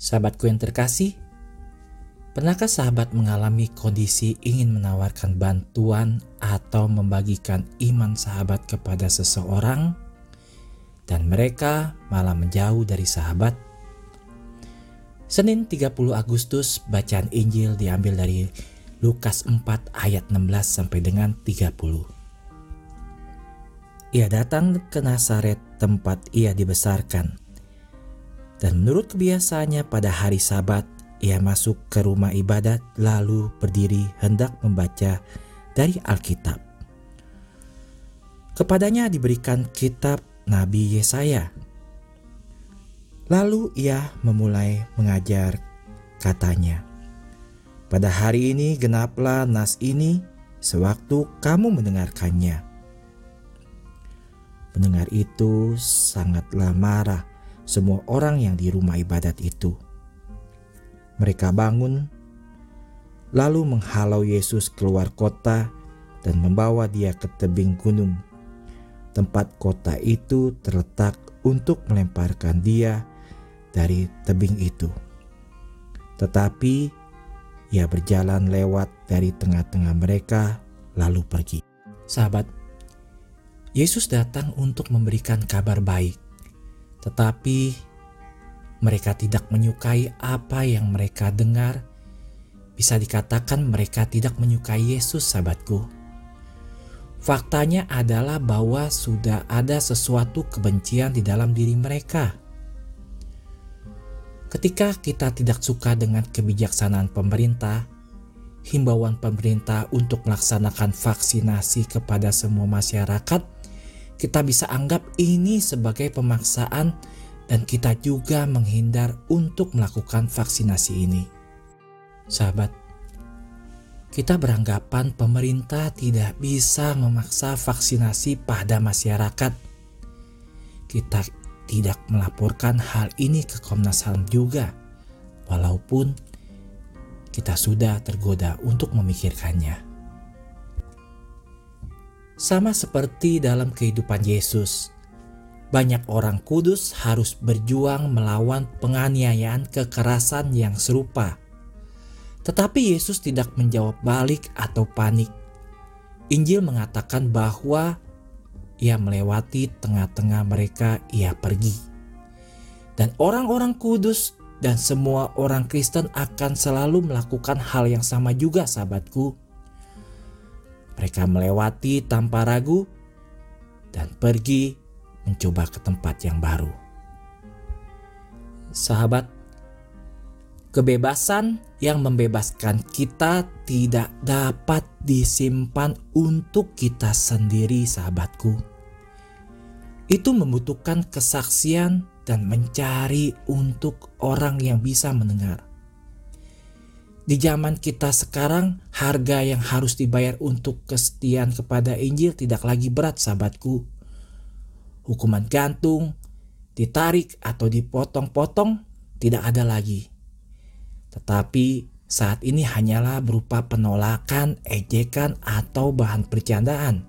Sahabatku yang terkasih, pernahkah sahabat mengalami kondisi ingin menawarkan bantuan atau membagikan iman sahabat kepada seseorang dan mereka malah menjauh dari sahabat? Senin 30 Agustus bacaan Injil diambil dari Lukas 4 ayat 16 sampai dengan 30. Ia datang ke Nazaret tempat ia dibesarkan dan menurut kebiasaannya pada hari sabat, ia masuk ke rumah ibadat lalu berdiri hendak membaca dari Alkitab. Kepadanya diberikan kitab Nabi Yesaya. Lalu ia memulai mengajar katanya, Pada hari ini genaplah nas ini sewaktu kamu mendengarkannya. Pendengar itu sangatlah marah semua orang yang di rumah ibadat itu. Mereka bangun, lalu menghalau Yesus keluar kota dan membawa dia ke tebing gunung. Tempat kota itu terletak untuk melemparkan dia dari tebing itu. Tetapi ia berjalan lewat dari tengah-tengah mereka, lalu pergi. Sahabat, Yesus datang untuk memberikan kabar baik tetapi mereka tidak menyukai apa yang mereka dengar. Bisa dikatakan mereka tidak menyukai Yesus, sahabatku. Faktanya adalah bahwa sudah ada sesuatu kebencian di dalam diri mereka. Ketika kita tidak suka dengan kebijaksanaan pemerintah, himbauan pemerintah untuk melaksanakan vaksinasi kepada semua masyarakat kita bisa anggap ini sebagai pemaksaan dan kita juga menghindar untuk melakukan vaksinasi ini. Sahabat, kita beranggapan pemerintah tidak bisa memaksa vaksinasi pada masyarakat. Kita tidak melaporkan hal ini ke Komnas HAM juga, walaupun kita sudah tergoda untuk memikirkannya. Sama seperti dalam kehidupan Yesus, banyak orang kudus harus berjuang melawan penganiayaan kekerasan yang serupa. Tetapi Yesus tidak menjawab balik atau panik. Injil mengatakan bahwa ia melewati tengah-tengah mereka, ia pergi. Dan orang-orang kudus dan semua orang Kristen akan selalu melakukan hal yang sama juga sahabatku mereka melewati tanpa ragu dan pergi mencoba ke tempat yang baru. Sahabat, kebebasan yang membebaskan kita tidak dapat disimpan untuk kita sendiri, sahabatku. Itu membutuhkan kesaksian dan mencari untuk orang yang bisa mendengar. Di zaman kita sekarang, harga yang harus dibayar untuk kesetiaan kepada Injil tidak lagi berat, sahabatku. Hukuman gantung, ditarik atau dipotong-potong tidak ada lagi. Tetapi saat ini hanyalah berupa penolakan, ejekan, atau bahan percandaan.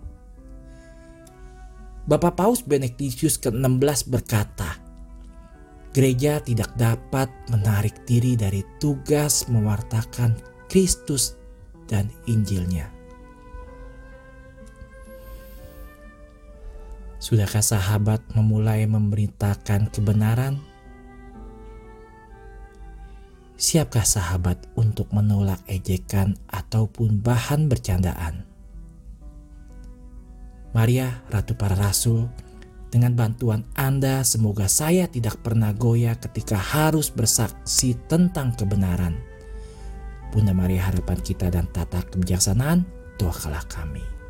Bapak Paus Benedictus ke-16 berkata, gereja tidak dapat menarik diri dari tugas mewartakan Kristus dan Injilnya. Sudahkah sahabat memulai memberitakan kebenaran? Siapkah sahabat untuk menolak ejekan ataupun bahan bercandaan? Maria, Ratu para Rasul, dengan bantuan Anda, semoga saya tidak pernah goyah ketika harus bersaksi tentang kebenaran. Bunda Maria harapan kita dan tata kebijaksanaan, doakanlah kami.